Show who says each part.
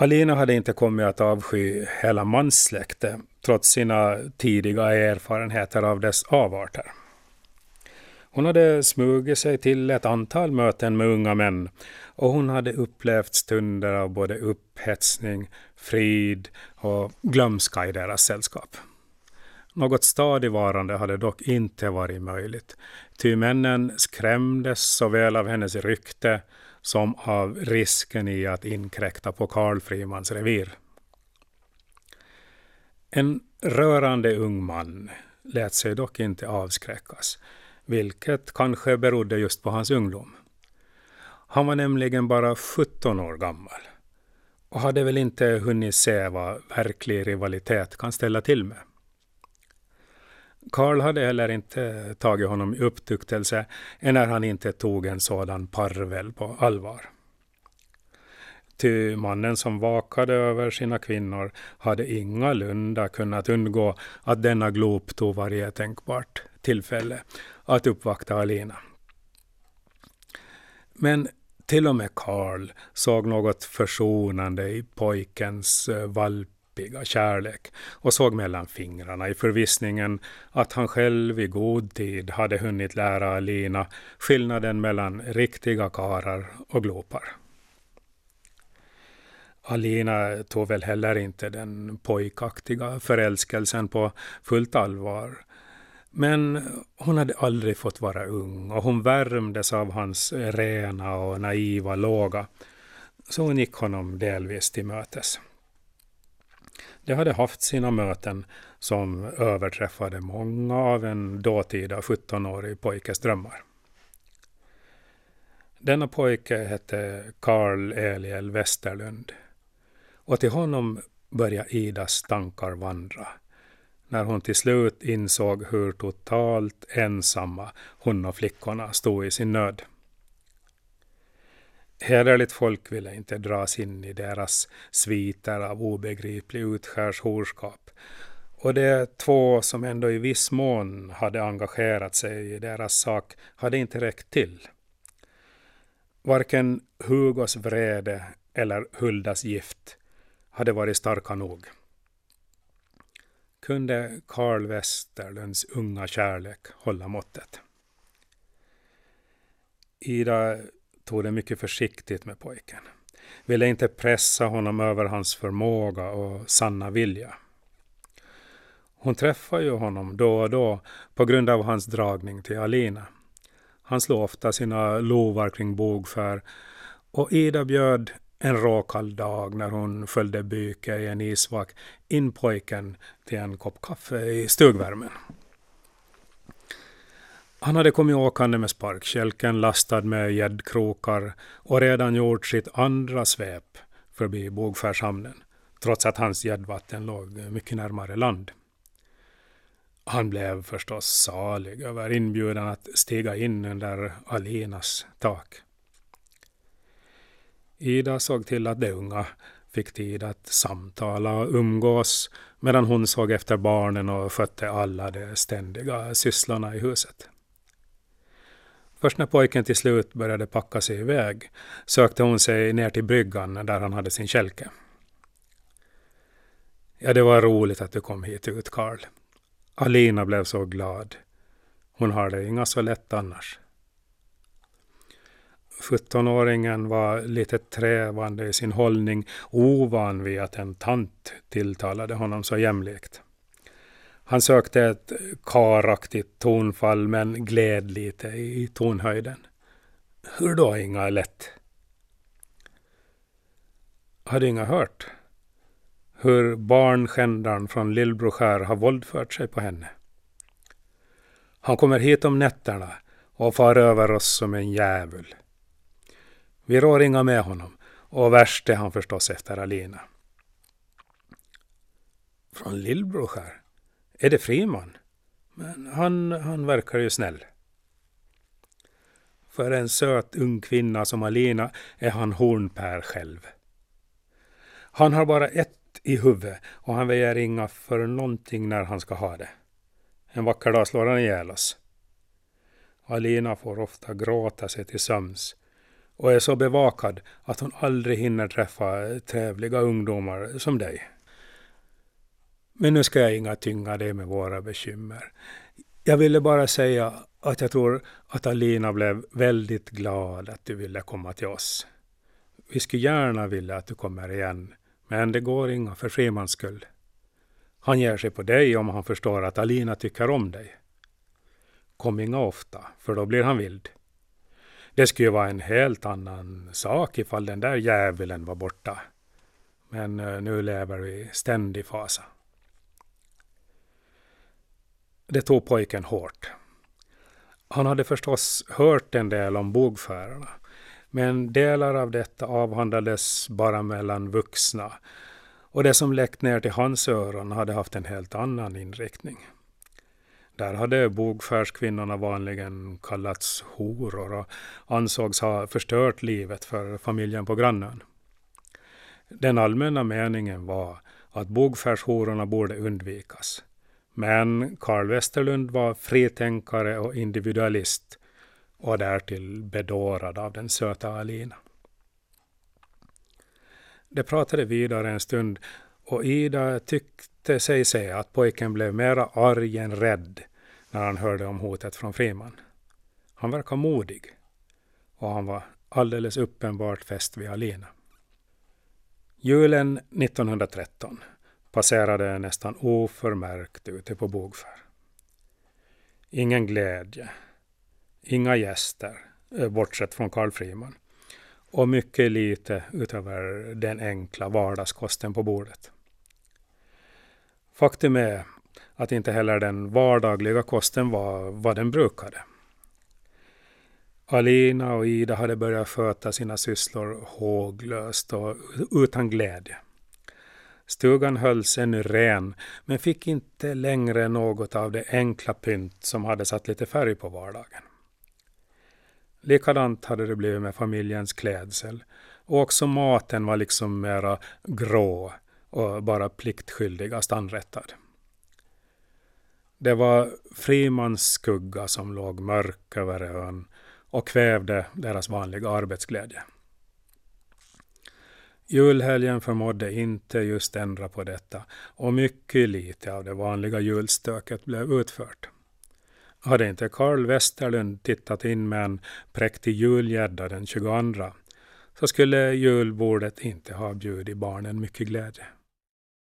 Speaker 1: Alina hade inte kommit att avsky hela manssläktet trots sina tidiga erfarenheter av dess avarter. Hon hade smugit sig till ett antal möten med unga män och hon hade upplevt stunder av både upphetsning, frid och glömska i deras sällskap. Något stadigvarande hade dock inte varit möjligt, ty männen skrämdes såväl av hennes rykte som av risken i att inkräkta på Karl Frimans revir. En rörande ung man lät sig dock inte avskräckas, vilket kanske berodde just på hans ungdom. Han var nämligen bara 17 år gammal och hade väl inte hunnit se vad verklig rivalitet kan ställa till med. Karl hade heller inte tagit honom i upptuktelse när han inte tog en sådan parvel på allvar. Ty mannen som vakade över sina kvinnor hade ingalunda kunnat undgå att denna glop tog varje tänkbart tillfälle att uppvakta Alina. Men till och med Karl såg något försonande i pojkens eh, valp djuppiga kärlek och såg mellan fingrarna i förvissningen att han själv i god tid hade hunnit lära Alina skillnaden mellan riktiga karar och glopar. Alina tog väl heller inte den pojkaktiga förälskelsen på fullt allvar. Men hon hade aldrig fått vara ung och hon värmdes av hans rena och naiva låga. Så hon gick honom delvis till mötes. De hade haft sina möten som överträffade många av en dåtida 17-årig pojkes drömmar. Denna pojke hette Karl Eliel Westerlund och till honom började Idas tankar vandra när hon till slut insåg hur totalt ensamma hon och flickorna stod i sin nöd. Hederligt folk ville inte dras in i deras sviter av obegriplig utskärshorskap. Och de två som ändå i viss mån hade engagerat sig i deras sak hade inte räckt till. Varken Hugos vrede eller Huldas gift hade varit starka nog. Kunde Karl Westerlunds unga kärlek hålla måttet? Ida tog det mycket försiktigt med pojken. Ville inte pressa honom över hans förmåga och sanna vilja. Hon träffade ju honom då och då på grund av hans dragning till Alina. Han slog ofta sina lovar kring bogför och Ida bjöd en råkall dag när hon följde byke i en isvak in pojken till en kopp kaffe i stugvärmen. Han hade kommit åkande med sparkkälken lastad med gäddkrokar och redan gjort sitt andra svep förbi Bogskärshamnen, trots att hans gäddvatten låg mycket närmare land. Han blev förstås salig över inbjudan att stiga in under Alinas tak. Ida såg till att de unga fick tid att samtala och umgås medan hon såg efter barnen och skötte alla de ständiga sysslorna i huset. Först när pojken till slut började packa sig iväg sökte hon sig ner till bryggan där han hade sin kälke. Ja, det var roligt att du kom hit ut, Karl. Alina blev så glad. Hon har det inga så lätt annars. 17-åringen var lite trävande i sin hållning, ovan vid att en tant tilltalade honom så jämlikt. Han sökte ett karaktigt tonfall men gled lite i tonhöjden. Hur då, Inga lätt? Hade Inga hört hur barnskändaren från Lillbroskär har våldfört sig på henne? Han kommer hit om nätterna och far över oss som en djävul. Vi rår inga med honom och värst är han förstås efter Alina. Från Lillbroskär? Är det Friman? Men han, han verkar ju snäll. För en söt ung kvinna som Alina är han hornpär själv. Han har bara ett i huvudet och han väjer inga för någonting när han ska ha det. En vacker dag slår han ihjäl oss. Alina får ofta gråta sig till sömns och är så bevakad att hon aldrig hinner träffa trevliga ungdomar som dig. Men nu ska jag inga tynga dig med våra bekymmer. Jag ville bara säga att jag tror att Alina blev väldigt glad att du ville komma till oss. Vi skulle gärna vilja att du kommer igen, men det går inga för Frimans skull. Han ger sig på dig om han förstår att Alina tycker om dig. Kom inga ofta, för då blir han vild. Det skulle ju vara en helt annan sak ifall den där djävulen var borta. Men eh, nu lever vi i ständig fasa. Det tog pojken hårt. Han hade förstås hört en del om bogfärerna, men delar av detta avhandlades bara mellan vuxna och det som läckt ner till hans öron hade haft en helt annan inriktning. Där hade bogfärskvinnorna vanligen kallats horor och ansågs ha förstört livet för familjen på grannen. Den allmänna meningen var att bogfärshororna borde undvikas. Men Karl Westerlund var fritänkare och individualist och därtill bedårad av den söta Alina. De pratade vidare en stund och Ida tyckte sig se att pojken blev mera arg än rädd när han hörde om hotet från Friman. Han verkar modig och han var alldeles uppenbart fäst vid Alina. Julen 1913 passerade nästan oförmärkt ute på Bogfär. Ingen glädje, inga gäster, eh, bortsett från Karl Friman och mycket lite utöver den enkla vardagskosten på bordet. Faktum är att inte heller den vardagliga kosten var vad den brukade. Alina och Ida hade börjat sköta sina sysslor håglöst och utan glädje. Stugan hölls ännu ren, men fick inte längre något av det enkla pynt som hade satt lite färg på vardagen. Likadant hade det blivit med familjens klädsel. Och också maten var liksom mera grå och bara pliktskyldigast anrättad. Det var Frimans skugga som låg mörk över ön och kvävde deras vanliga arbetsglädje. Julhelgen förmådde inte just ändra på detta och mycket lite av det vanliga julstöket blev utfört. Hade inte Karl Westerlund tittat in med en präktig julgädda den 22 så skulle julbordet inte ha bjudit barnen mycket glädje.